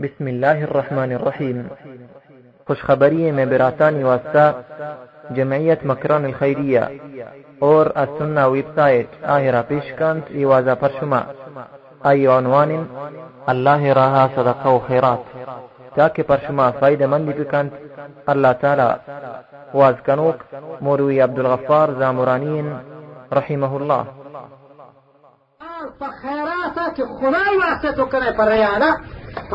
بسم الله الرحمن الرحیم خوشخبری میں براتانی واسطہ جمعیت مکران الخیریہ اور السنة ویب سایت آهرا پیشکند ایوازا پر شما ای عنوان الله راها صدقه و خیرات تاکہ پر شما فائدہ مندی بکند اللہ تعالی وازکنوک موروی عبدالغفار زامرانین رحمه الله فخيراتك خداي واسطه کنه پر ریانا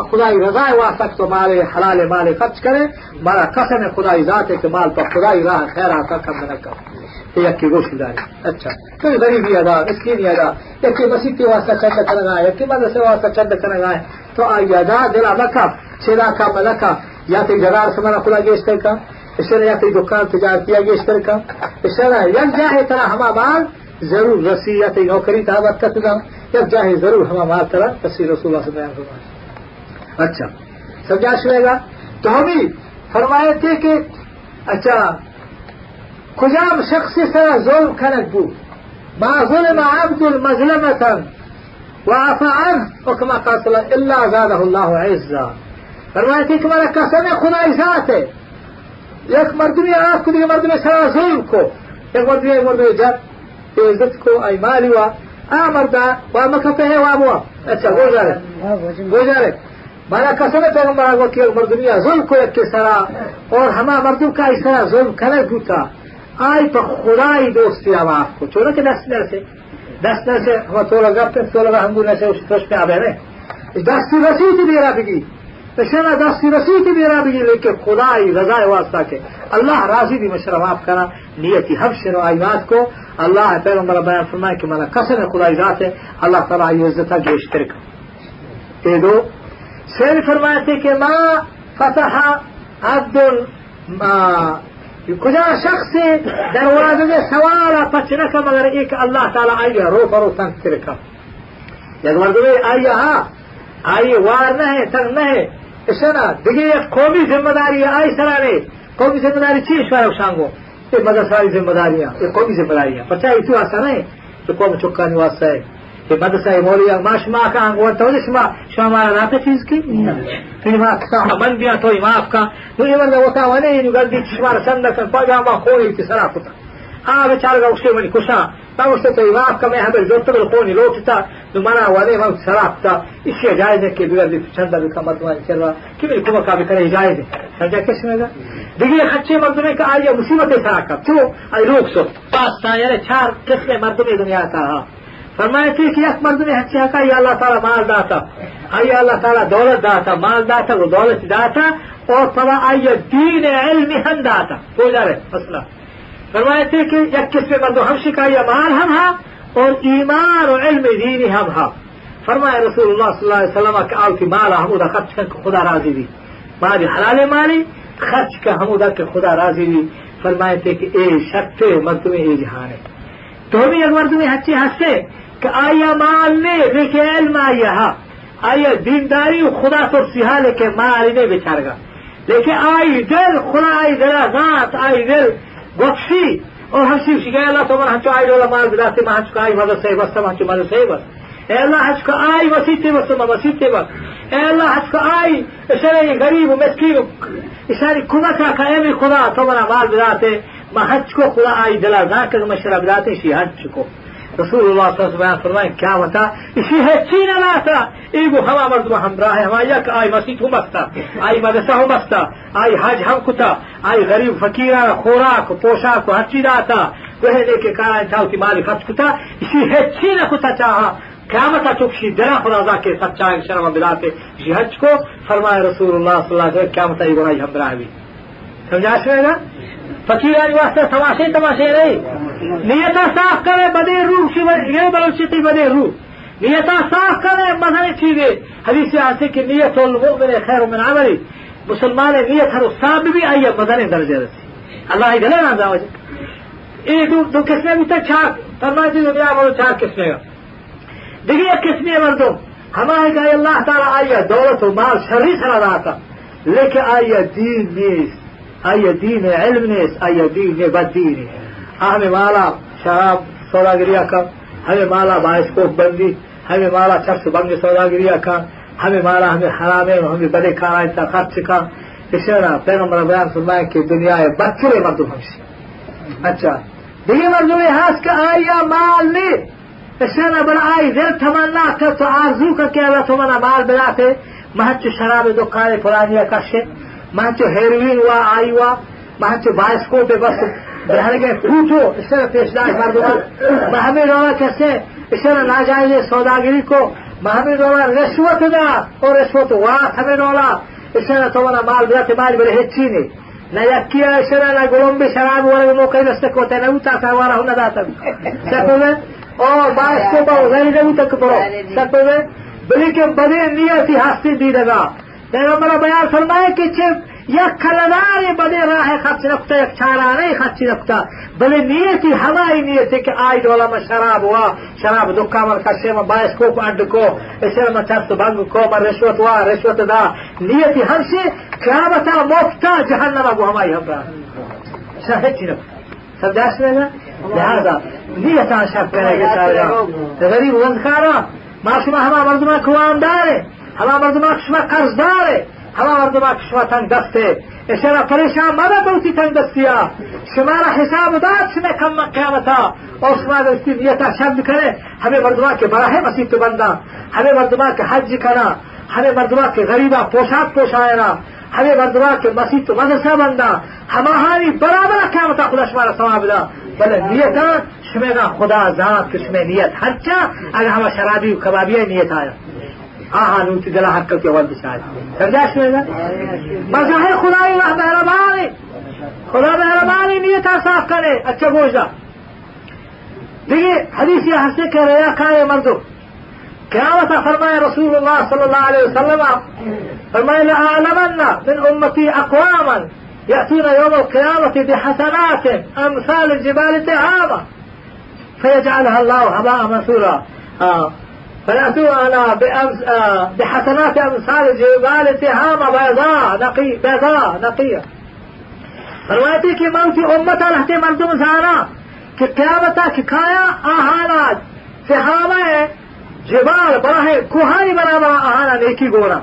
خدای رضای واسطه تو مال حلال مال خرچ کرے، مالا قسم خدای ذات ہے کہ مال پر خدای راہ خیرات کا کم نہ کر یکی گوش داری۔ اچھا۔ کوئی غریبی ادا مسکینی ادا یکی مسیحی واسطہ چند کرنا ہے یکی مدرسے واسطہ چند کرنا ہے تو آئی ادا دل مکا چلا کا ملکا یا تی جرار سمنا خدا گیشتر کا اس طرح یا تی دکان تجارتیا گیشتر کا اس طرح یک جاہے طرح ہما مال ضرور رسی یا تی نوکری تا وقت کا یک جاہے ضرور ہما مال طرح رسی رسول اللہ صلی اللہ علیہ اچھا۔ سمجھا سنے گا؟ تو ہم ہی فرمائے تھے کہ اچھا خجام شخص سے ظلم کھنک بو؟ ما ظلم عبد مظلمة وعفا عنه وكما قاتل الا زاده الله عزا۔ فرمائے تھے کہ ہمارا قسم خدا ذات ہے ایک مردمی آپ کو دیکھے مردمی سارا ظلم کو۔ ایک مردمی ایک مردمی جب عزت کو ایمان ہوا آ مردہ وہ مکھتے ہیں وہاں اچھا گزارے۔ ہاں، گزارے۔ مانا قسم پیغمبر وہ کہ مردمیا ظلم کو کے سرا اور ہما مردم کا اس طرح ظلم کرے جوتا آئی تو خدائی دوست اب آپ کو۔ چورو کے دس نر سے دس نر سے ہم تو لگا پھر تو اس پرش میں آبے رہے دس رسی کی میرا بگی شنا دس رسی کی میرا بگی لیکن خدائی رضا واسطہ کے۔ اللہ راضی بھی مشرف آپ کرا۔ نیتی حب شر آئینات کو۔ اللہ پیغمبر بیان فرمائے کہ مانا قسم خدائی ذات ہے۔ اللہ تعالیٰ عزت ہے جو اشترک۔ دے پھر فرمایتی کہ ماں فتح عبد کجا شخص دروازے میں سوارا پچ مگر ایک اللہ تعالیٰ آئیے رو کرو تنگ سے رکھا۔ دروازے میں آئیے ہاں وار نہ تنگ نہ ہے۔ اس نا دیکھیے قومی ذمہ داری آئی سرا نے قومی ذمہ داری چیز پر شانگو یہ مدرسہ ذمہ داریاں یہ قومی ذمہ داریاں پچاس اسی واسطہ نہیں تو قوم چکا نہیں واسطہ کہ مدرسہ مولیا ما شما کا انگو تو شما شما ما چیز کی تو ما کا من بیا تو معاف کا تو یہ ورنہ وتا ونے یہ گل دی شما سند کن پاجا ما خوری کی سرا آ بیچارہ کا اسے منی کشا ما اسے تو معاف کا میں ہمیں جو تو خونی لوٹتا تو منا ونے ما سرا اس سے جائز ہے کہ بغیر دی چند کا مردمان چلا کہ میری کو کا بھی کرے جائز ہے سمجھا کس میں گا دیگه خچه مردمه که آیا مصیبت سراکب تو ای روک سو پاستا یعنی چار قسم مردم دنیا تا ها فرمائے تھے کہ ایک مرد نے ہچیا کا یا اللہ تعالیٰ مال داتا آئی اللہ تعالیٰ دولت داتا مال داتا وہ دولت داتا اور فلا آئی دین علم ہم داتا ہو جا رہے، مسئلہ۔ فرمائے تھے کہ یک کس میں مردو ہم شکا یا مال ہم ہا اور ایمان و علم دین ہم ہا فرمائے رسول اللہ صلی اللہ علیہ وسلم کہ آو کی مالا ہمودا خرچ کر خدا راضی بھی مالی حلال مالی، خرچ کا ہمودا کہ خدا راضی بھی فرمائے تھے کہ اے شک مرد میں اے جہان ہے۔ تو بھی ایک مرد میں ہچے ہنسے کہ آیا مال نے رکیل ما یہاں آیا دینداری خدا تو سیاح لے کے ماں نے بچار گا۔ لیکن آئی دل، خدا آئی دلا ذات آئی دل، بخشی۔ اور ہنسی شکا اللہ تو ہنچو آئی ڈولا مال بلا سے ماں آئی مدد سے، بس سب ہنچو سے، بس۔ اے اللہ ہنچ کو آئی وسیع بس سما وسیع بس۔ اے اللہ ہنچ کا آئی اشارے غریب مسکین اشاری قوت کا اے خدا تمہارا مال بلا سے ماں کو خدا آئی دلا ذات کر مشرب ذات شی ہنچ کو رسول اللہ صلی اللہ علیہ وسلم فرمائے کیا بتا اسی ہے چین لاتا ایگو ہما مرد ہمراہ ہما یک آئی مسیح ہم استا آئی مدرسہ ہم استا آئی حج ہم کتا آئی غریب فقیرہ، خوراک، پوشاک ہر چیز آتا وہ لے کے کارا تھا کہ مالی خرچ کتا اسی ہے چین کتا چاہا۔ قیامت چکشی درا خدا کے سچا شرم بلاتے اسی حج کو۔ فرمائے رسول اللہ صلی اللہ علیہ وسلم، قیامت ای گناہی ہمراہ بھی سمجھا شوئے گا فقیرانی واسطے تماشے تماشے نہیں نیتا صاف کرے بدے روح یہ بلوچتی بدے روح۔ نیتا صاف کرے مذہبی چیزیں حدیث سے آتے کہ نیت المؤمن خیر من عملی مسلمان نیت ہر صاحب بھی آئیے مدن درجے رسی اللہ ہی دلے نہ وجہ یہ دو دو قسمیں بھی تک چھاک فرمائے تھی دنیا جی، بولو چار قسمیں کا دیکھیے، ایک قسمیں مردوں۔ ہمارے کہ اللہ تعالیٰ آئیے دولت و مال شرری سر رہا تھا۔ لے لیکن آئیے دین آئیے دین ہے علم نیس آئیے دین ہے بد دین ہے ہمیں مالا شراب سودا گریا کا. ہمیں مالا بائسکوپ بندی. ہمیں مالا چرس بند سودا گریا کا. ہمیں مالا ہمیں حرام ہے ہمیں بڑے کھانا اتنا خرچ کا. اس نے نا پیغمبر بیان سنائے کہ دنیا ہے بچے مردم ہم سے اچھا. دیگر مردم ہاس کا آیا مال نے اس نے نا بڑا آئی دیر تھمنا تھا تو آرزو کا کیا تمہارا مال بنا تھے محچ شراب دکھانے پرانی کا شے. مانچو ہیروئن ہوا، آئی ہوا مانچو بائسکوپ ہے، بس بہر گئے پوچھو، اس طرح پیشدار مردوں کو محمد رولا کیسے؟ اس طرح نہ جائیں گے سوداگری کو۔ محمد رولا رشوت دا، اور رشوت واس ہمیں رولا اس طرح تمہارا مال بلا تمہاری بڑے ہچی نے۔ نہ یقیا اس طرح نہ گلوم بھی شراب والے موقع نہ سکو، تے نہ تھا ہمارا ہونا دا تب سکو میں؟ اور بائیس کو بہت غیر نہ اوتا سکو میں؟ بلکہ بڑے نیت ہی ہستی دی لگا پیغمبر بیان فرمائے کہ چھ یک کلناری بنے راہ خط رکھتا یک چارانہ خط نکتا بلے نیتی ہماری نیتی کہ آئی دولا ما شراب ہوا شراب دکا مر کشے ما باعث کو پا اڈ کو اسے میں چرس بھنگ کو ما رشوت ہوا رشوت دا. نیتی ہم سے قیامتا مفتا جہنم ابو ہماری ہمرا شاہد چی نکتا سب داشت لینا لہذا نیتا آن شب کرے گی غریب ما شما ہما مردمہ کوان دارے ہمارا مردمہ کشمہ قرض دار ہے ہمارا مردمہ کشمہ تنگ دست ہے اشارہ پریشان مدہ دوستی تنگ دستیا شمارا حساب داد شمہ کم من قیامتا اور شما دوستی نیتا شد کرے ہمیں مردمہ کے بڑا ہے مسیح تو بندہ ہمیں مردمہ کے حج کرنا ہمیں مردمہ کے غریبہ پوشاک پوشائنا ہمیں مردمہ کے مسیح تو مدرسہ بندہ ہماری برابر قیامتا خدا شمارا ثواب دا بلے نیتا شمینا خدا ذات کے نیت ہر اگر ہمارا شرابی و کبابی نیت آیا آها نون تدلا حقك يا ولد شاد ترداش هذا مزاهي ما راه مهرباني خدا مهرباني نیت صاف کنه. اچھا گوشا دیگه حدیث یہ ہنسے کہ ریا كاي مردو قیامت فرمائے رسول الله صلی اللہ علیہ وسلم فرمائے لآلمن من امتی اقواما يأتون يوم القيامة بحسنات أمثال الجبال الذهابة فيجعلها الله هباء منثورا. آه. فيأتوننا بأمس آه، بحسنات أمثال الجبال تهامة بيضاء نقي بيضاء نقية. فرواتي كي ماں کی امت رہتے مردم سارا کہ کیا بتا کھایا آہانا سہاما ہے جبال بڑا ہے کوہائی بنا بڑا آہانا نیکی گورا.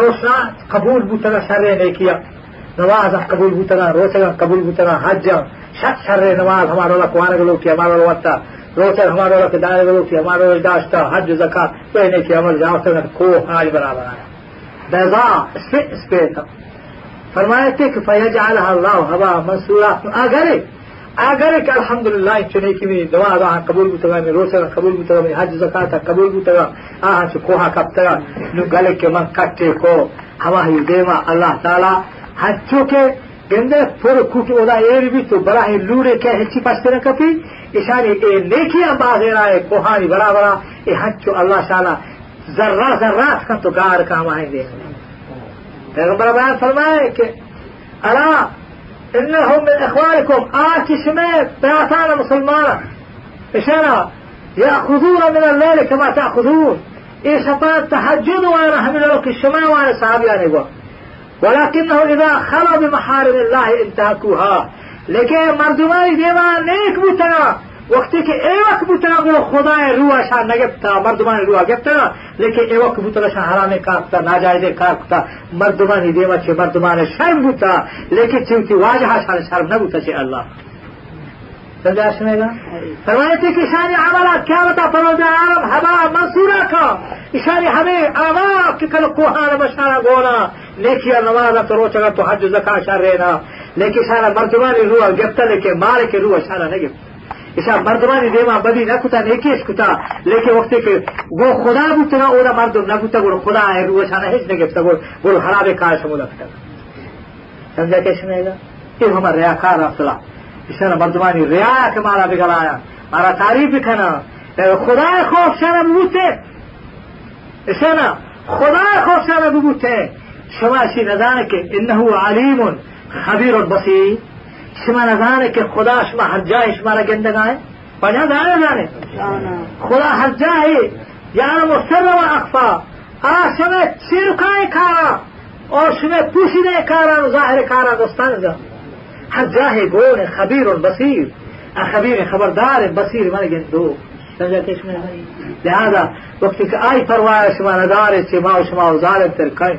روشنا قبول بوتنا شر نیکیا. نواز قبول بوتنا روشنا قبول بوتنا حجا شت نواز همارو لكوانا قلو کوانا گلو کی वाला वत्ता रोचक हमारा वाला के दाने के लोग की हमारा वाला दाश्ता हज जक़ात पहने की अमल जाओ से को हाज बराबर आया बैजा इस पे था फरमाया थे कि फयजाल अल्लाह हवा मंसूरा अगर अगर कि अल्हम्दुलिल्लाह चुने की में दवा दवा कबूल बुतगा में रोसे कबूल बुतगा में हज जकात कबूल बुतगा आ से कोहा कब तगा नु गले के मन कट्टे को हवा ही देवा अल्लाह ताला हज्जो के گنده پر کوکی اودا ایر بیتو برا این لوره که هلچی پاس تیرن کپی اشانی ای نیکی هم بازی رای برا برا ای هنچو اللہ شالا ذرہ ذرہ کن تو گار کام آئیں گے پیغمبر بیان فرمائے کہ الا انہم من اخوانکم آج کی شمیر مسلمان. اشانا یأخذون من اللیل کما تأخذون. اے شطان تحجد وأنا ہمیں لوگ کی شمع وأنا صحابیانے گوا ولكنه اذا خلا بمحارم الله انتهكوها. لیکن مردمای دیوان نیک بودن وقتی که ایوک بودن و خدای روحشان نگفتا. مردمان روح گفتا. لیکن ایوک بودنشان حرام کار کتا ناجائز کار کتا. مردمان دیوان چه مردمان شرم بودتا لیکن چونتی واجهشان شرم نبودتا چه الله سجا سنے گا؟ روایتی کہ اشارے ہمارا کیا ہوتا؟ فروز عرب ہوا، منصورہ کا۔ اشارے ہمیں آوا کے کل کوہار بشارہ گونا۔ نیکیا نماز کرو چگا تو حج زکا اشار رہنا لیکن اشارہ مردمانی روح گفتا لیکن مال کے روح اشارہ نہیں گفتا اشارہ مردمانی دیما بدی نہ کتا، نیکی اس کتا۔ لیکن وقت کے وہ خدا بوتنا اولا مردم نہ کتا گوڑ خدا ہے، روح اشارہ ہج نہیں گفتا گوڑ گوڑ خراب کار سمو لگتا سمجھا کیسے گا؟ یہ ہمارا ریاکار اختلاف شرم مردمانی ریا که مرا بگلایا مارا تعریف کنا خدای خوف شرم ببوته شن خدای خوف شرم ببوته شما شی ندانه که انه علیم خبیر بسی، شما ندانه که خدا شما هر جای شما را گندگاه پنجا دانه دانه خدا هر جای و سر و اخفا. آه شما چیرکای کارا؟ اور شما پوشیده کارا ظاهر کارا دستان هر گونه خبیر بصیر خبیر خبردار بصیر من گن دو. سمجھتش میں لہذا وقتی که آئی پرواز شما نداره چی ما و شما و ظالم ترکن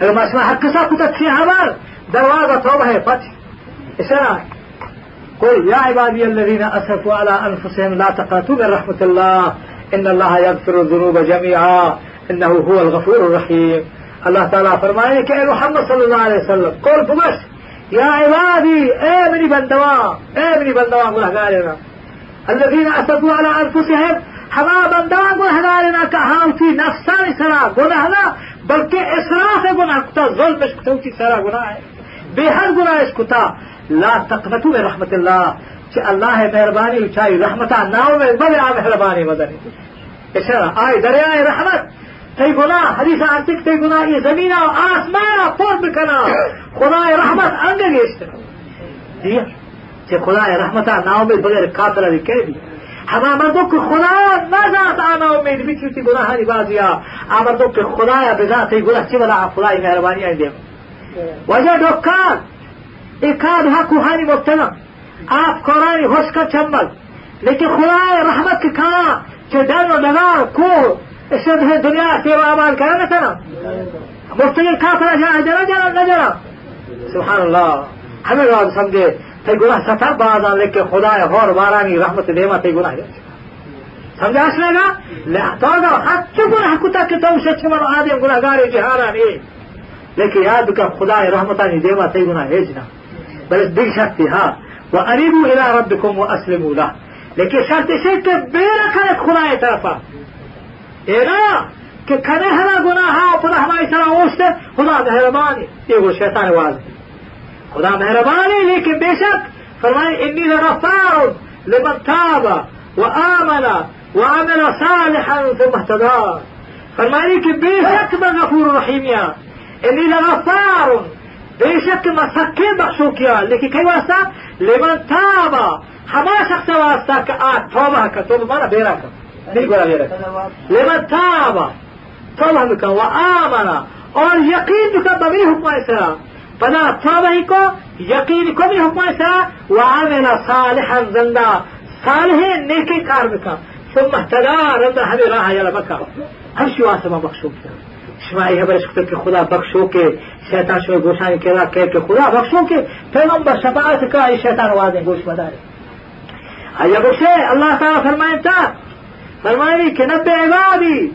اگر ما شما حق سا کتا چی حبر دروازه توبه فتح اشرا. قل يا عبادي الذين أسفوا على أنفسهم لا تقاتوا من رحمت الله. إن الله يغفر الذنوب جميعا إنه هو الغفور الرحيم الله تعالى فرمائے کہ اے محمد صلی اللہ علیہ وسلم قول بمش يا عبادي بندوان اے منی بندوان گناہگارنا الذين أسفوا على أنفسهم ہما بندوان گناہگارنا کہ ہاوتی نفسان سرا گناہ نہ بلکہ إسراف گناہ کتا ظلم کتا سرا گناہ ہے بے حد گناہ اس لا تقنطوا من رحمت اللہ کہ اللہ مہربانی اچھائی رحمتہ ناو میں بلے آ مہربانی مدنی اشارہ آئے دریائے رحمت. تی گناہ حدیث عتیق تی گناہ یہ زمین و آسمان پر بکنا خدای رحمت انگے گیشتے دیا کہ خدای رحمت نا امید بغیر کہہ دی ہما مردوں کہ خدا نذات آنا امید بھی چوتی گناہ ہنی بازیا آمردوں کہ خدایا بذات گناہ چی بلا خدای مہربانی آئی دیم وجہ دکان ایکاد حق ہانی مبتلا. آپ قرآن ہوش کا چمبل. لیکن خدای رحمت کے کہا کہ ڈر و ڈگار کو كان مثلا. مفتقر كافر جاء جرى جرى نجرى سبحان الله ہمیں بات سمجھے تی گناہ ستر بعضا لیکن خدا غور بارانی رحمت دیما تی گناہ سمجھا اس لگا لحظا حتی گناہ کتا کہ تو شچ من آدم گناہ گاری جہارانی لیکن یاد بکا خدا رحمتانی دیما تی گناہ ہیجنا بل دل شرطی ہاں وأنيبوا إلى ربكم وأسلموا له. لكن شرط شيء كبيرة كانت خداية طرفا. اینا کہ کنے ہما گناہ پر ہماری طرح اوشتے خدا مہربانی یہ وہ شیطان واضح. خدا مہربانی لیکن بے شک فرمائے انی لغفار لمن تاب وآمن وعمل صالحا ثم اهتدى. فرمائے کہ بے شک میں غفور رحیم یا انی لغفار. بے شک میں سکے بخشو کیا لیکن کئی واسطہ لمن تاب. ہما شخص واسطہ کہ آج توبہ کا توبہ مانا بیرا کا نہیں کا وہ آمانا اور یقین کا ببھی حکم سرا. پنا تھا بھائی کو یقین کو بھی حکم سرا. وہ آمینا صالحا زندہ. صالح نیکی کار بکا. ثم اهتدى. رب هذه راها يلا بكا ہم شو آسما بخشو کیا شمائی حبر شکر کے خدا بخشو کے. شیطان شو گوشان کے را کہہ کے خدا بخشو کے. پیغمبر شفاعت کا شیطان وادیں گوش بدارے ایا بخشے اللہ تعالیٰ فرمائے تھا فرماني كنبئ عبادي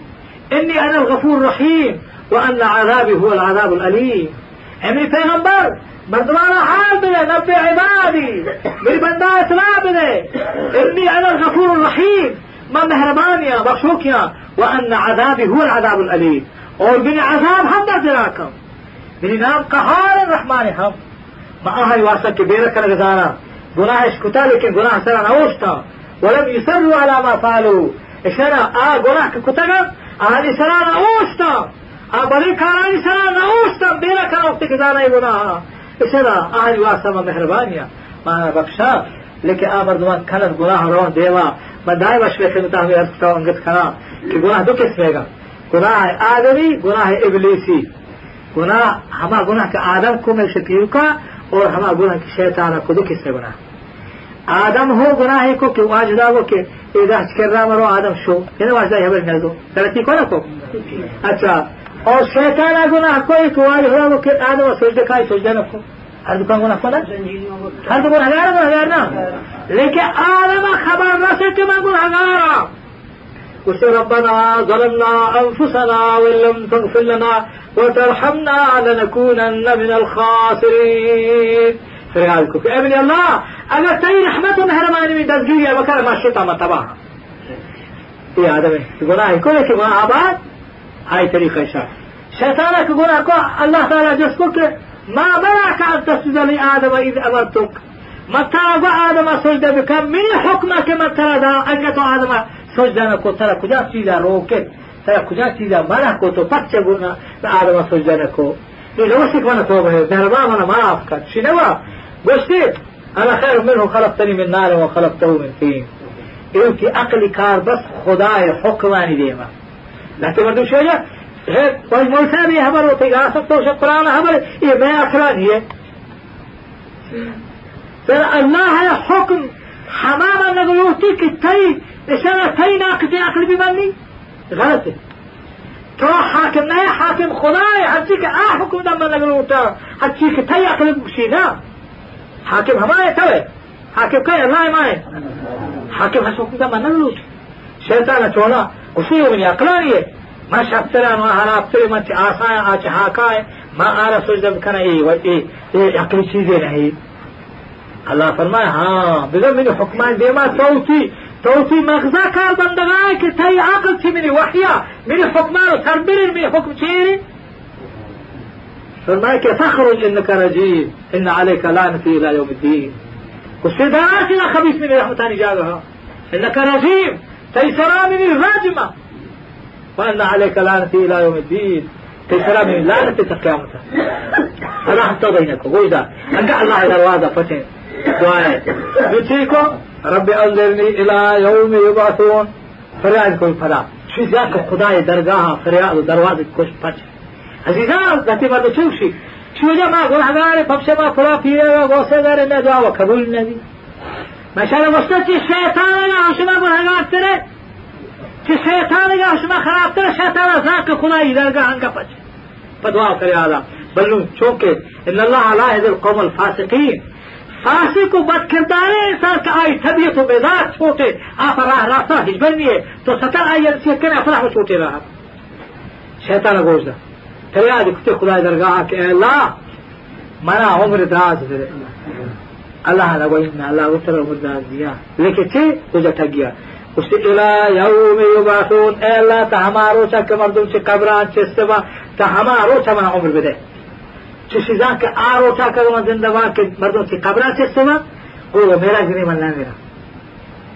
إني أنا الغفور الرحيم وأن عذابي هو العذاب الأليم. أمي پیغمبر مردمانا حال بده نبئ عبادي. میری بندہ اطلاع بده إني أنا الغفور الرحيم. ما مهربانيا بخشوكيا وأن عذابي هو العذاب الأليم. اور من عذاب هم دراكم من نام قهار الرحمن هم. ما أهل واسك بيرا كان غزانا گناہ اشکتا لیکن گناہ سرا نوشتا ولم يسروا على ما فعلوا. اشارة آ گناه که کتگم آهانی سرا نوشتا آ بلی کارانی سرا نوشتا بیرا کن وقتی که دانای گناه اشارة آهانی واسطه ما مهربانیا ما بخشا لیکن آ مردمان کنن گناه روان دیوا من دائم اشوی خدمتا ہمیں ارز کتا انگت کنا کہ گناه دو قسمے گا گناه آدمی گناه ابلیسی گناه ہما گناه کہ آدم کو میں شکیو کا اور ہما گناه کہ شیطانہ کو دو قسمے گناه آدم ہو گناہ کو کہ واجدہ وہ کہ اذا کر رہا مرو آدم شو. یعنی واجدہ یہ بن دو غلطی کو نہ کو اچھا. اور شیطان گناہ کوئی کہ واجدہ وہ کہ آدم سجدہ کھائے سجدہ نہ کو ہر دکان گناہ کو نہ ہر دکان ہزار گناہ نا لیکن آدم خبر کہ میں گناہ گارا قلت ربنا ظلمنا أنفسنا وإن لم تغفر لنا وترحمنا لنكونن من الخاسرين فرقال کو کہ ابن اللہ اگر تئی رحمت و مہربانی میں دستگیری ہے ما شتا متباہ یہ آدم ہے گناہ کو کہ گناہ آباد ہائی طریقہ شاہ شیطانہ کے گناہ کو اللہ تعالیٰ جس کو کہ ما منعك أن تسجد لآدم إذ أمرتك. متى آدم سجد بك من حكمك متى دا أنك آدم سجد نكو ترى كجا چیزا روکت ترى كجا چیزا منع کو تو پس چه گنا آدم سجد نكو لو سك وأنا توبة مهربان وأنا ما أفكر شنو قلت أنا خير منه خلقتني من نار وخلقته من طين. إنك عقلي كار بس خداي حكماني ديما. لكن مردو شوية هيك وش مولتا بي هبر وتقاسط توش القرآن هبر إيه ما أكران هي. ترى الله يا حكم. حماما نقولوتي كتاي اشارة تي ناقض عقل بمني. غلط تو حاكم نه حاكم خدای هرچی که آ حکم دم من لگن ہوتا هرچی که حاکم ہمارے ہے۔ حاکم کا اللہ ہمارے حاکم ہر حسوکی کا من لوٹ شیطان چونا اسی گیا اکلا نہیں ہے۔ ماں شخصر ماں ما شفترا ما آسا ہے، آج ہاکا ہے۔ ماں آرا سوچ جب اے یہ عقلی چیزیں نہیں۔ اللہ فرمائے ہاں بگر میری حکمان دیما توتی توتی مغزہ کار بندگائے کہ تھی عقل تھی میری وحیہ میری حکمان و سربیر میری حکم چیرے فرمای که تخرج إنك رجيم إن عليك لعنتي إلى يوم الدين. والسدارات لا خبيث من رحمتان جابها. إنك رجيم تيسرى مني راجمة وإن عليك لعنتي إلى يوم الدين. تيسرى مني لعنة تقيامتها حتى بينك وإذا أنقع الله إلى الواضح فتن. دعائیں دوسری کو رب انظرنی إلى یوم یبعثون فریاد کوئی فلا. چیزا که خدای درگاه فریاد و دروازه کش پچ عزیزان دتی مرد چوشی شوجا ما گناهگار پفش ما فلا پیره و گوسه داره نه دعا و قبول ندی مثلا مستد چی شیطان اگه شما گناهگار تره؟ چی شیطان اگه شما خراب تره شیطان از ذاک خدای درگاه انگا پچ فدعا فریادا بلون چونکه ان الله لا يهدي القوم الفاسقين فاسق و بد کردار انسان که آئی طبیعت و مزاج چھوٹے آپ راہ راستہ ہجبر نہیں تو ستر آئی نصیحت کرنے افرح و چھوٹے رہا شیطان گوش tayaadikute khudaay dargaha ka eelaa manaa umri daas dire allah lagoyna allah gutara umri daasiya lekete hujatagiya usi ilaa yaumi yubahuun eelaa tahamarocha kamardumchi kabraan cheseba tahamarocha mana umri bide chishizanka arocha kagaman zindabanke mardumchi kabraan cheseba gogo merajini man namira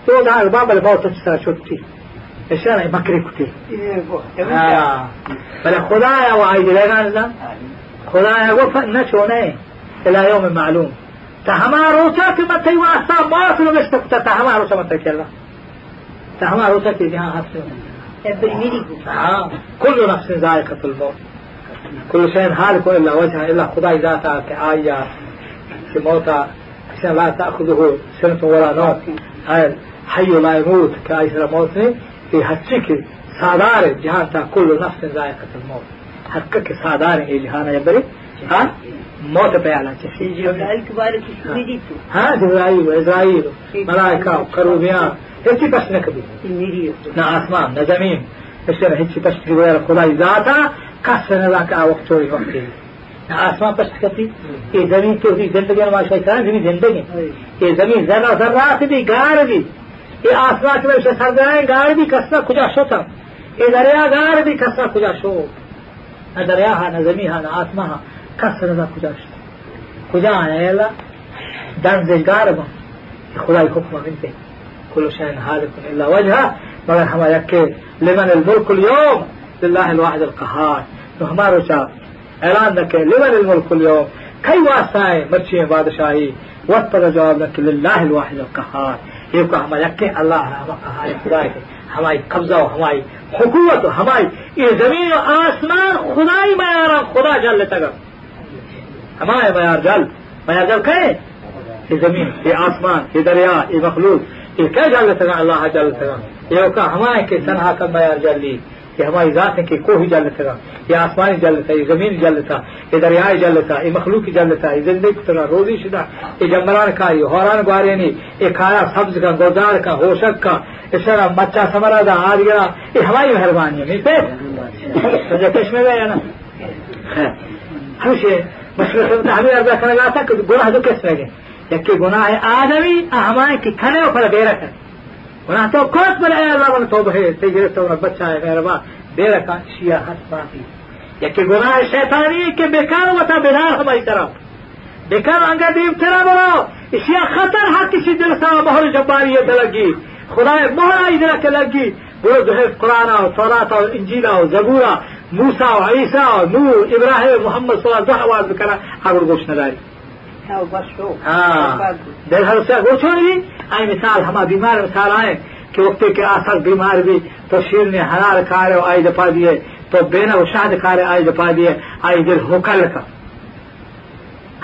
yodaha babal mawta chisara chotti بدے چشیزان که آرو تا کردم زندگان که مردم که قبران چستما قولو میرا جنی من نمیرا تو دا الباب الباو تو چسرا شدتی اشارة مكري كتير بل خدايا وعيد لغان زن خدايا وفا نشونه إلى يوم معلوم تهما روتا في متى واسا ما في لغشت كتا تهما روتا متى كلا تهما روتا في جهان حفظ كل نفس ذائقة الموت كل شيء هالك إلا وجهه إلا خداي ذاته كآية كموتى عشان لا تأخذه سنة ولا نوم هاي حي لا يموت كآية الموت في هتشك سادار جهان كل نفس ذائقة الموت. حقك سادار إيه جهان يبري؟ ها؟ موت بيعلا يجي بارك ها. جبرائيل وإسرائيل ملائكة وكروبيان. هيك بس نكبي. نا آسمان نا زمين اشترى هيك بس تقول خداي ذاته كسر ذاك وقت چوری وقتی آسمان پشت کرتی یہ زمین تو زندگی ماشاء اللہ زمین زندگی. یہ زمین ذرہ ذرات بھی گار بھی یہ آسمان کے وجہ سرگاہیں گار بھی کسنا کجا شوتا یہ دریا گار بھی کسنا کجا شو نہ دریا ہا نہ زمین ہا نہ آسمان ہا کسر نہ کجا شو کجا ہے اللہ دن زگار با خدای حکم منتے كل شيء هالك إلا وجهه مگر ہمارا یکے لمن الملك اليوم لله الواحد القهار. ہمارو چا اعلان دکے لمن الملك اليوم. کئی ہے مرچی بادشاہی وقت پر جواب دکے لله الواحد القهار. یہ کو ہم رکھے اللہ ہمارے خدا کے ہماری قبضہ و ہماری حکومت و ہماری یہ زمین و آسمان خدائی معیار خدا جل تگا ہمارے معیار جل معیار جل کہیں یہ زمین، یہ آسمان، یہ دریا، یہ مخلوق، یہ کیا جل لیتا اللہ جل تگا یہ کا ہمارے کے تنہا کا معیار جل لی یہ ہماری ذات ہے کہ کوئی جل تھا، یہ آسمانی جل تھا، یہ زمین جل تھا، یہ دریائے جل تھا، یہ مخلوق جل تھا، یہ زندگی تھا روزی شدہ، یہ جنگلان کا، یہ ہوران گوارے نہیں یہ کھایا سبز کا، گودار کا، ہوشک کا، اس طرح مچا سمرا دا آ گیا، یہ ہماری مہربانی ہے میں گیا نا؟ خوش ہے مشکل ہمیں اردا کرنے لگا تھا کہ گناہ جو کس رہ گئے یکی گناہ آدمی ہمارے کی کھنے پر بے رکھ ونحن توقعت من آية الله من توبه تجري تو بچہ ہے غیر با بے رکھا شیعہ حد باقی یکی گناہ شیطانی کہ بیکار وتا بدار ہماری طرف۔ بیکار آنگا دیم ترا بولو اشیاء خطر حق کسی دل سا مہر جباریت لگی خدا مہر آئی دل کے لگی۔ جو ہے قرآن و توراتا و انجیلا و زبورا موسا و عیسیٰ و نور ابراہیم محمد صلی اللہ علیہ وسلم آواز بکنا اگر گوش نداری ہاں, ہاں۔ چھوڑی آئے مثال ہما بیمار مثال آئے کہ وقت کے آخر بیمار بھی تو شیر نے ہرار کھا آئی دپا دیے تو بینا اشاد کھا رہے آئی دپا دیے آئی دل ہوکا لکا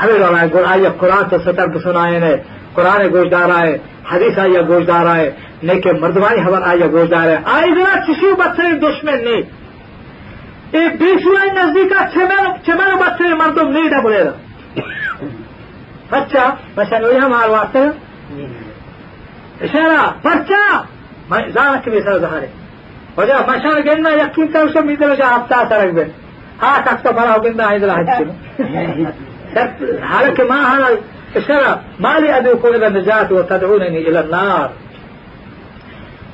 ہمیں رونا ہے آئیے قرآن سے ستر سنائے نے قرآن گوشدار آئے حدیث آئیے گوشدار آئے نہیں کہ مردوائی خبر آئیے گوشدار ہے آئی ذرا کسی بچے دشمن نہیں۔ ایک بیس نزدیک چھ بچے مردم نہیں ڈبلے رہا فتشا مثلا مع الواسطة إشارة فتشا ما زارك بيسر ظهره وجا الله جنة يقين تاوشا ميدل وجا حتى سرق بيت ها تكتا فراه جنة عيد الحج حالك ما هذا إشارة ما لي أدعوكم إلى النجاة وتدعونني إلى النار۔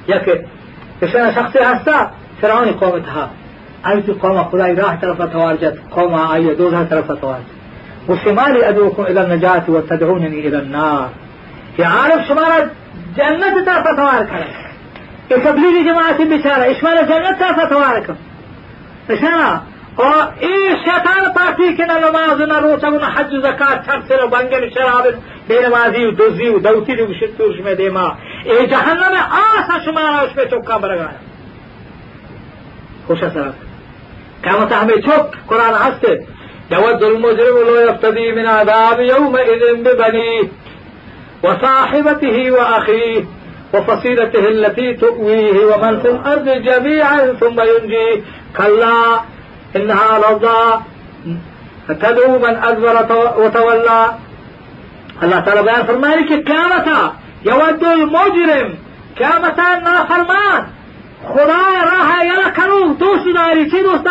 يك إشارة شخصي هستا فرعوني قومتها أيتي قوم خداي راح طرف توارجت قوم آية دورها طرف توارجت۔ وشمالي أدعوكم إلى النجاة وتدعونني إلى النار. يا عارف شمال جنة طرف توارك تبلیغی جماعت بیچاره اشمال جنت طرف توارک اشارة اور این شیطان پارتی که نه نماز نه روزه و نه حج و زکات چرسل و بنگل شراب بینمازی و دوزی و دوتی و بشتورش میں دیما ای جهنم آسا شما را پہ چکا برگایا خوش أثرات. قامت همه چک قرآن هسته يود المجرم لو يفتدي من عذاب يومئذ ببنيه وصاحبته وأخيه وفصيلته التي تؤويه ومن في الأرض جميعا ثم ينجيه. كلا إنها لظى. تدعو من أدبر وتولى. الله تعالى بيان فرمائے کہ قیامتا يود المجرم قیامتا نافرمان. خدا راہ یلا کرو دوست داری چی دوست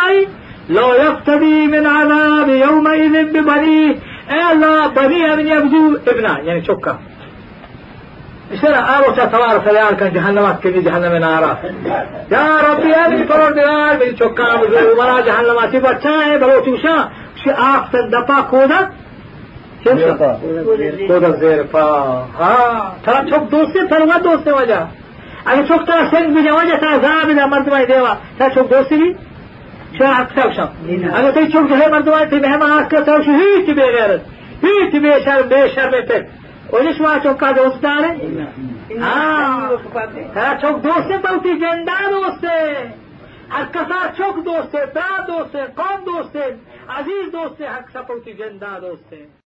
لو يفتدي من عذاب يومئذ ببنيه الله بنيه من يبدو ابنه يعني شكا. اشترى آلو تتوار سليان كان جهنمات كذي جهنم نارا. يا ربي أبي پروردگار من شكا بزرو مرا جهنمات بچائے بلو توشا شي آخ دپا کودا کودا زیر پا ها ترا چوک دوسته تروا دوسته وجہ اگه چوک ترا سنگ بجا وجہ تا عذاب دا مردمای دیوا تا چوک دوسته بی شرع اكتوشا انا تي تشوف هي مردوان تي بهم اكتوش هي تي بغيرت هي تي بشر بشر بتك وليش ما چوک کا دوست داره ها چوک دوست بوتی جندا دوست هر کسا چوک دوست برا دوست قوم دوست عزیز دوست حق سپوتی جندا دوست کودا زیر پا ها تا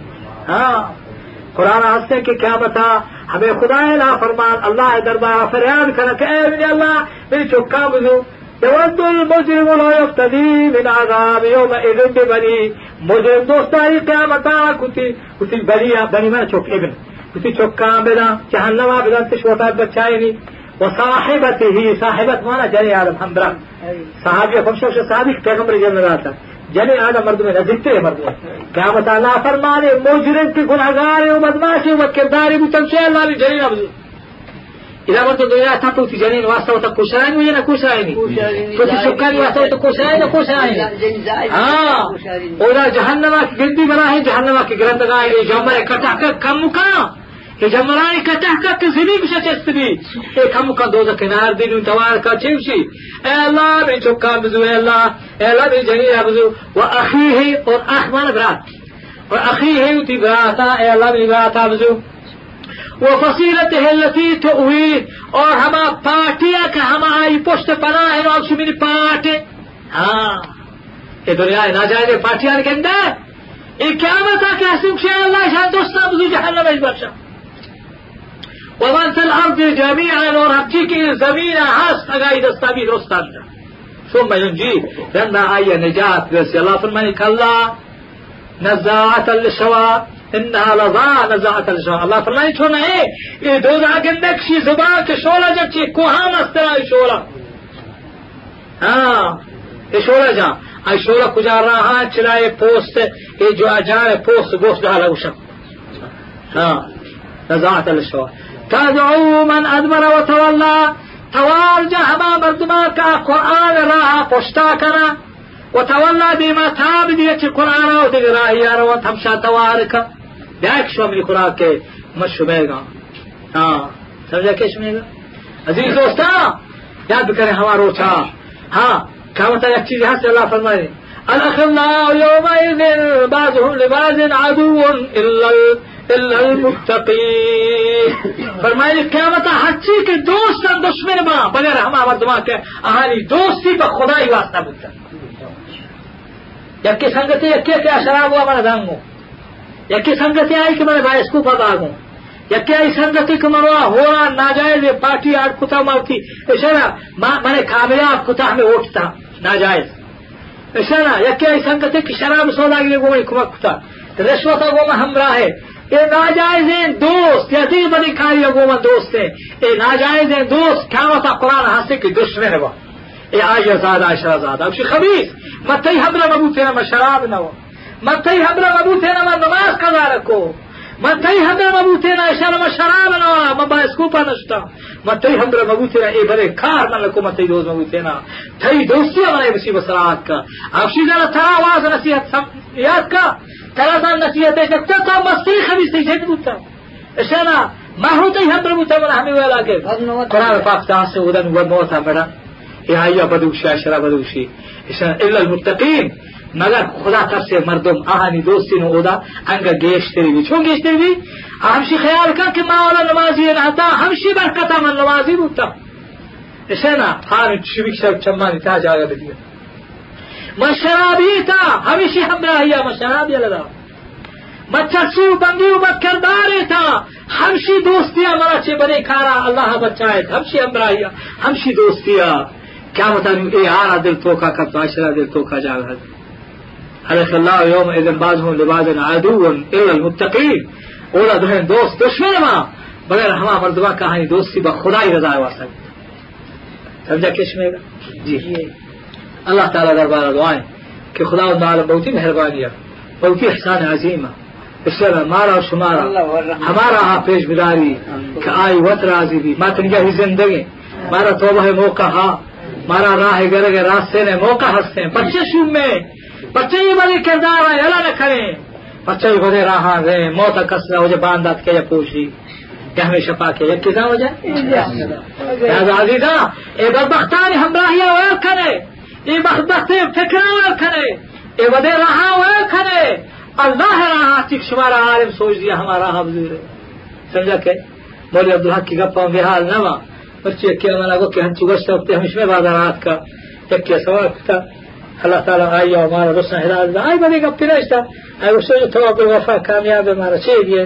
ہاں۔ قرآن ہنستے کہ کیا بتا؟ ہمیں خدا لا فرمان، اللہ دربار فریاد کر کے اے اللہ، میری چکا بزو يود المجرم لا يفتدي من عذاب يوم اذن ببني مجرم دوستاری قیامتا کتی کتی بنی بنی میں چوک، ابن۔ کتی چوکا بنا، جہنم بنا سے چھوٹا ہی نہیں۔ وصاحبته صاحبت مانا جنے عالم ہمراہ صحابی خمشہ صادق پیغمبر جنرال تھا۔ جني آ نه مرد ۾ نه دکان پرفري گلگاري بدماسين ته ڪجهه آيو نه ڪجهه آهي نه ڪجهه آهي گري ڀرا جهان گرنٿ ڪٽاڪ ڪم ڪا پیغمبرای کته کته زمین شتستی ای کم کا دو کنار دین توار کا چیوشی اے اللہ بے چوکا بزو اے اللہ اے اللہ بے جنی بزو و اخیہ اور اخوان برات اور اخیہ تی براتا اے اللہ بے براتا بزو وہ فصیلت ہے لتی تو اور ہما پارٹیا کا ہماری پشت پناہ ہے اور میری پارٹ ہاں یہ دنیا ناجائز پارٹیاں کے اندر یہ کیا بتا کہ اللہ شاید دوست بزو جہنم بخشا ومن في الأرض جميعا زمین ہست اگائی دستا بھی دوستا ثم ينجي. لأن آية نجاة بس الله فرماني كلا نزاعة للشواء إنها لظى نزاعة للشواء الله فرماني چون ہے یہ دو داگندک شی زبان کے شولا جب چی کوہان استرا شولا. ہاں یہ شولا جا؟ ای شولا کجا رہا چلائے پوست یہ جو أجائے پوست گوشت ڈالا وشم ہاں نزاعة للشواء تدعو من أدبر وتولى. توال جهما مردما که قرآن را پشتا کنه و تولا دیما تاب دیگه چی قرآن را و دیگه راهی را و تمشا توار که. بیاک شو می قرآن که مشو بیگا. آه سمجھا کش میگا عزیز دوستا یاد بکنه ہوا روچا ها کامتا یک چیزی هست اللہ فرمائے الأخلاء يومئذ بعضهم لبعض عدو إلا فرمائے قیامت ہچی کے دوست اور دشمن ماں بغیر ہم آمد دما کے اہاری دوستی پر خدا ہی واسطہ بکتا جبکہ سنگتی یکے کیا شراب ہوا ہمارا دانگوں یکی سنگتے آئی کہ میرے بھائی اس کو پتا آگوں یکی آئی سنگتی کہ مروا ہوا ناجائز پارٹی آٹھ کتا مارتی۔ اشارہ میں کامیاب کتا ہمیں اٹھتا ناجائز۔ نا یکی آئی سنگتی کہ شراب سودا گرے گو میں کمک کتا۔ رشوت گو میں ہمراہ ہے۔ ये नाजायज हैं दोस्त यदि बड़ी कारी वो में दोस्त है ये नाजायज हैं दोस्त क्या होता कुरान हंसे की दुश्मन है वो ये आज आजाद आशरा आजाद अब खबीस मत ही हमरा मबूते ना शराब ना हो मत ही हमरा मबूते ना नमाज कजा रखो मत ही हमरा मबूते ना शर्म शराब ना मबा स्कूपा नष्टा मत ही हमरा मबूते ना ए बरे खार ना लको मत ही दोस्त मबूते ना थई दोस्ती हमारे बसी बसरात का अब शीजा थरा आवाज नसीहत याद ياكا ترى نصيحتك تكا مستي خميس شد بوتا. إشانا ما هو تي هم برمو تمن همي ولا كيف؟ قرآن پاک تاسه ودن و موت امرا يا ايا بدوشي اشرا بدوشي. إشانا إلا المتقين. مگر خدا ترسه مردم آهانی دوستی نو اودا انگا گیشتری بی. چون گیشتری بی؟ همشی خیال کن که ما اولا نمازی نهتا همشی برکتا من نمازي بودتا إشانا هانو چوبیک شب چمانی تاج آگا بدید مشرابی کا ہمیشہ ہمراہیا مشرابی لگا بچسو بندیو بد کردار تھا ہمشی دوستیا مرا چھ بنے کھارا اللہ بچائے ہمشی ہمراہیا ہمشی دوستیا کیا بتا اے آرا دل توکا کا باشرا دل توکا جا رہا حلق اللہ یوم اذن باز ہوں لباز عدو الا المتقین. اولا دہن دوست، دشمن ماں بغیر ہما مردمہ کہانی دوستی با خدائی رضا واسطہ سمجھا کشمیر؟ جی. جی. اللہ تعالیٰ دربارہ دعائیں کہ خدا و تعالیٰ بہت ہی مہربانی ہے بہت ہی احسان عظیم اس سے ہمارا اور شمارا ہمارا ہاں پیش بداری کہ آئی وط راضی بھی۔ ماں تنگیا ہی زندگی مارا توبہ ہے موقع ہاں۔ مارا راہ ہے گرے گئے راستے نے موقع ہنستے ہیں۔ بچے شو میں بچے ہی بڑے کردار ہے اللہ نہ کریں بچے ہی بڑے راہ ہیں موت کس ہو جائے باندھ کے کے یا لی کہ ہمیں شفا کے یہ کتنا ہو جائے؟ آزادی کا ایک بختان ہمراہیاں کرے۔ ای مخدستیم فکر ور کنه ای وده رها ور کنه اللہ رہا چک شمارا عالم سوچ دیا ہمارا حفظیر سمجھا کہ مولی عبدالحق کی گپا ہم حال نہ ماں بچے اکیل منا کو کہ ہم چگشت ہوتے ہم اس رات بادارات کا اکیل سوال کتا اللہ تعالیٰ آئی ہمارا رسنا دا آئی بڑے گپ پیرشتہ آئی وہ سوچ تو اب وفا کامیاب ہمارا چاہیے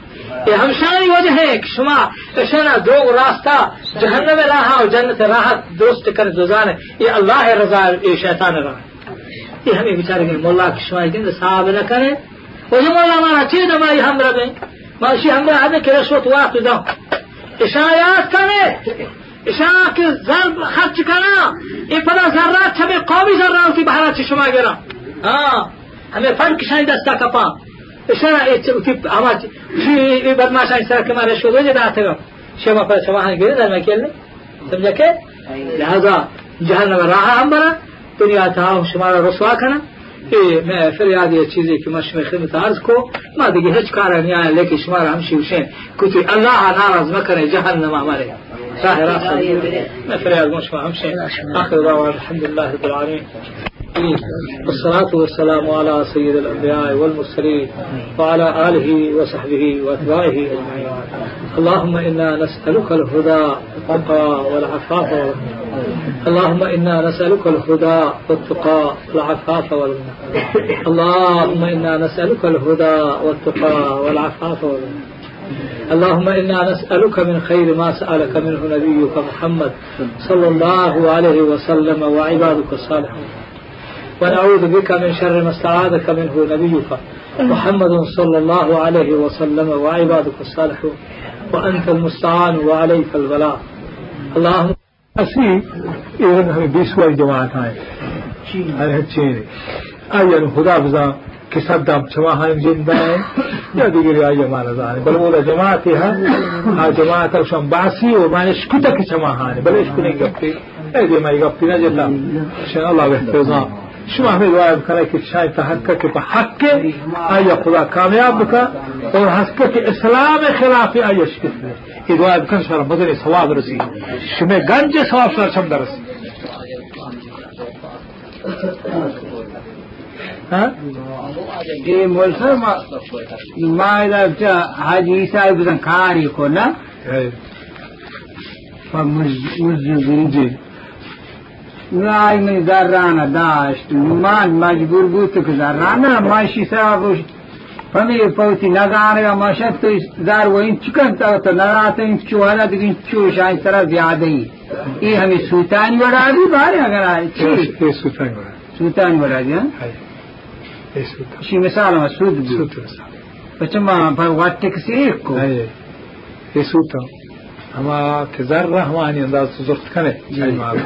ये हमशानी वजह है कि शुमा ऐसा दो रास्ता जहन्नम राह और जन्नत राह दुरुस्त कर दुजान ये अल्लाह रजा ये शैतान राह ये हमें बेचारे के मोल्ला की शुमा दिन साहब न करे वो जो मोल्ला हमारा चीज हमारी हम रहे माशी हमरा हमें के रश्वत वाक दो इशायात करे इशा के जर्ब खर्च करा ये पता जर्रात हमें कौमी जर्रात की बहरा शुमा गिरा हाँ हमें फर्क शायद दस्ता कपा اما شی بدماش این سر که ما رشوه وجه داتگم شما پر شما هنگ بیره در مکیل سمجھا کہ لہذا جہنم راہ ہم بنا دنیا تا شما را رسوا کنا میں فریاد یہ چیزی کہ میں شما خدمت عرض کو. ما دیگه هیچ کار آیا لیکن شما را ہمشی وشین کتی اللہ ناراض مکنے جہنم ہمارے راہ راست. میں فریاد مو شما ہمشی آخر دعوان. الحمدللہ رب العالمین. والصلاة والسلام على سيد الأنبياء والمرسلين وعلى آله وصحبه وأتباعه أجمعين. اللهم إنا نسألك الهدى والتقى والعفاف اللهم إنا نسألك الهدى والتقى والعفاف والغنى. اللهم إنا نسألك الهدى والتقى والعفاف والغنى. اللهم إنا نسألك من خير ما سألك منه نبيك محمد صلى الله عليه وسلم وعبادك الصالحون ونعوذ بك من شر ما استعاذك منه نبيك محمد صلى الله عليه وسلم وعبادك الصالحون وأنت المستعان وعليك البلاء. اللهم أسي إذن هم جماعة هاي هاي هتشيني أيان خدا بزا كسدام جماعة جندا يا ديگری آیا مالا زاني بل اولا جماعتي ها ها جماعت وشم باسی و ما اشکتا که جماعة بل اشکو نہیں گفتی ایدی ما گفتی نجتا. شان الله بحتوزان شما ہمیں دعا کرے کہ شاید تحقق کے حق آیا خدا کامیاب بکا اور حق کے اسلام خلاف آیا شکست یہ دعا بکن شما مدنی ثواب رسی شما گنج ثواب سر شم درس ها؟ دي مولفر ما ما إذا نای من زرانا داشت من مجبور بود تو که زرانا من شیسه روش فمی پوتی نگاره و ماشد تو زر و این چکن تو تو نرات این چو حالا دیگه این چو شاید سرا زیاده ای ای همی سوتانی و دی باری اگر آئی چی؟ ای سوتانی و رازی سوتانی و دی ها؟ شی مثال ما سود بود سود مثال بچه ما پر وقت تکسی ایک کو ای سوتان اما تزر رحمانی انداز تو زخت کنه چای مالا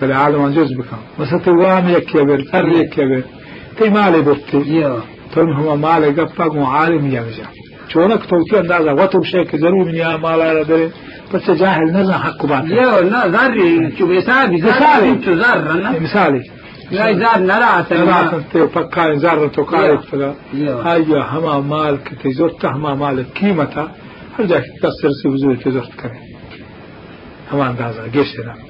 بالعالم عن جزء بكم. وستوام يكبر فر يكبر. تي مالي بطي يو تم هم مالي قفق وعالم يمجا چونك توتي اندازة وطب شيء ضرور من يا مال على دره بس جاهل نزا حق بات يو لا ذري. شو بيسابي مثالي. شو ذر مثالي. لا ذر نرات ثلاثة تي فكاين زارة تقارب فلا هاي هما مال كتي زرت هما مال قيمتها هرجع تكسر سي وزوي تزرت كره هما اندازة قشنا ما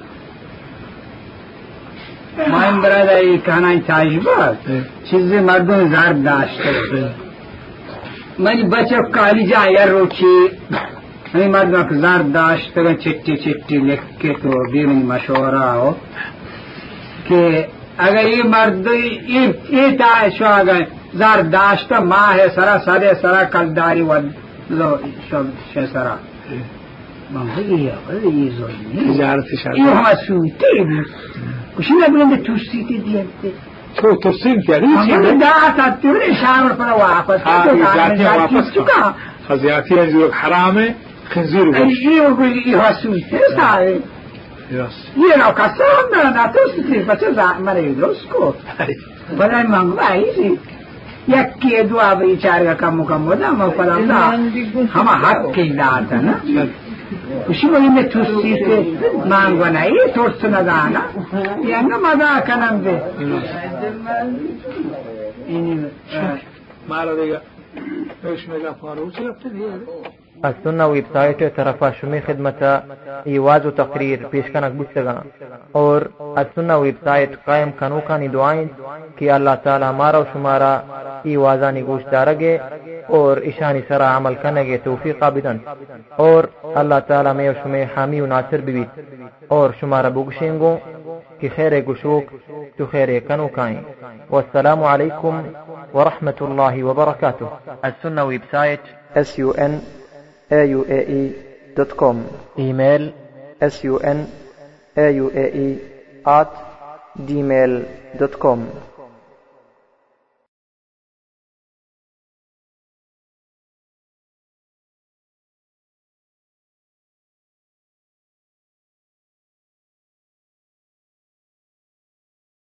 مائم برادر یہ کہنا چاہیے بات چیزیں مردوں زار داشت میں بچے کالی جا یا روچی میں مردوں کو زار داشت کریں چٹی چٹی لکھ کے تو بھی میں مشورہ ہو کہ اگر یہ مرد یہ داعش ہو اگر زار داشت ماں ہے سرا سدے سرا کل داری و لو سرا۔ ہاں۔ یہ ہمیں سوتے وشنو يقولون بالتوسيتي ديالتي تو ترسيم جريسي أنا دا أتدور إشارة فلا واقف خزياتي ينزل حرامي خنزير وش أجي وقول إيهاسوي تسعي یه را کسا هم نه نتوستی بچه زحمه رو درست کن بلای من وعیزی یکی دو آبری چاری کم کم بودم و فلا همه حقی دارتا نه؟ دعا نا اسی وقت میں توسی سے مانگو نہیں توست نہ دانا یا السنة ویب سائٹ طرفا شمی خدمت ایواز و تقریر پیشکنک بستگا اور السنة ویب سائٹ قائم کنوکانی دعائیں کہ اللہ تعالی ہمارا و شمارا ایوازانی گوش دارگے اور اشانی سرا عمل کنگے توفیق بدن اور اللہ تعالی میں و شمی حامی و ناصر بیت اور شمارا بگشنگو کہ خیر گشوک تو خیر کنوکائیں. والسلام علیکم ورحمة الله وبركاته السنة website s u n a u a e dot com email s u n a u a e at gmail dot com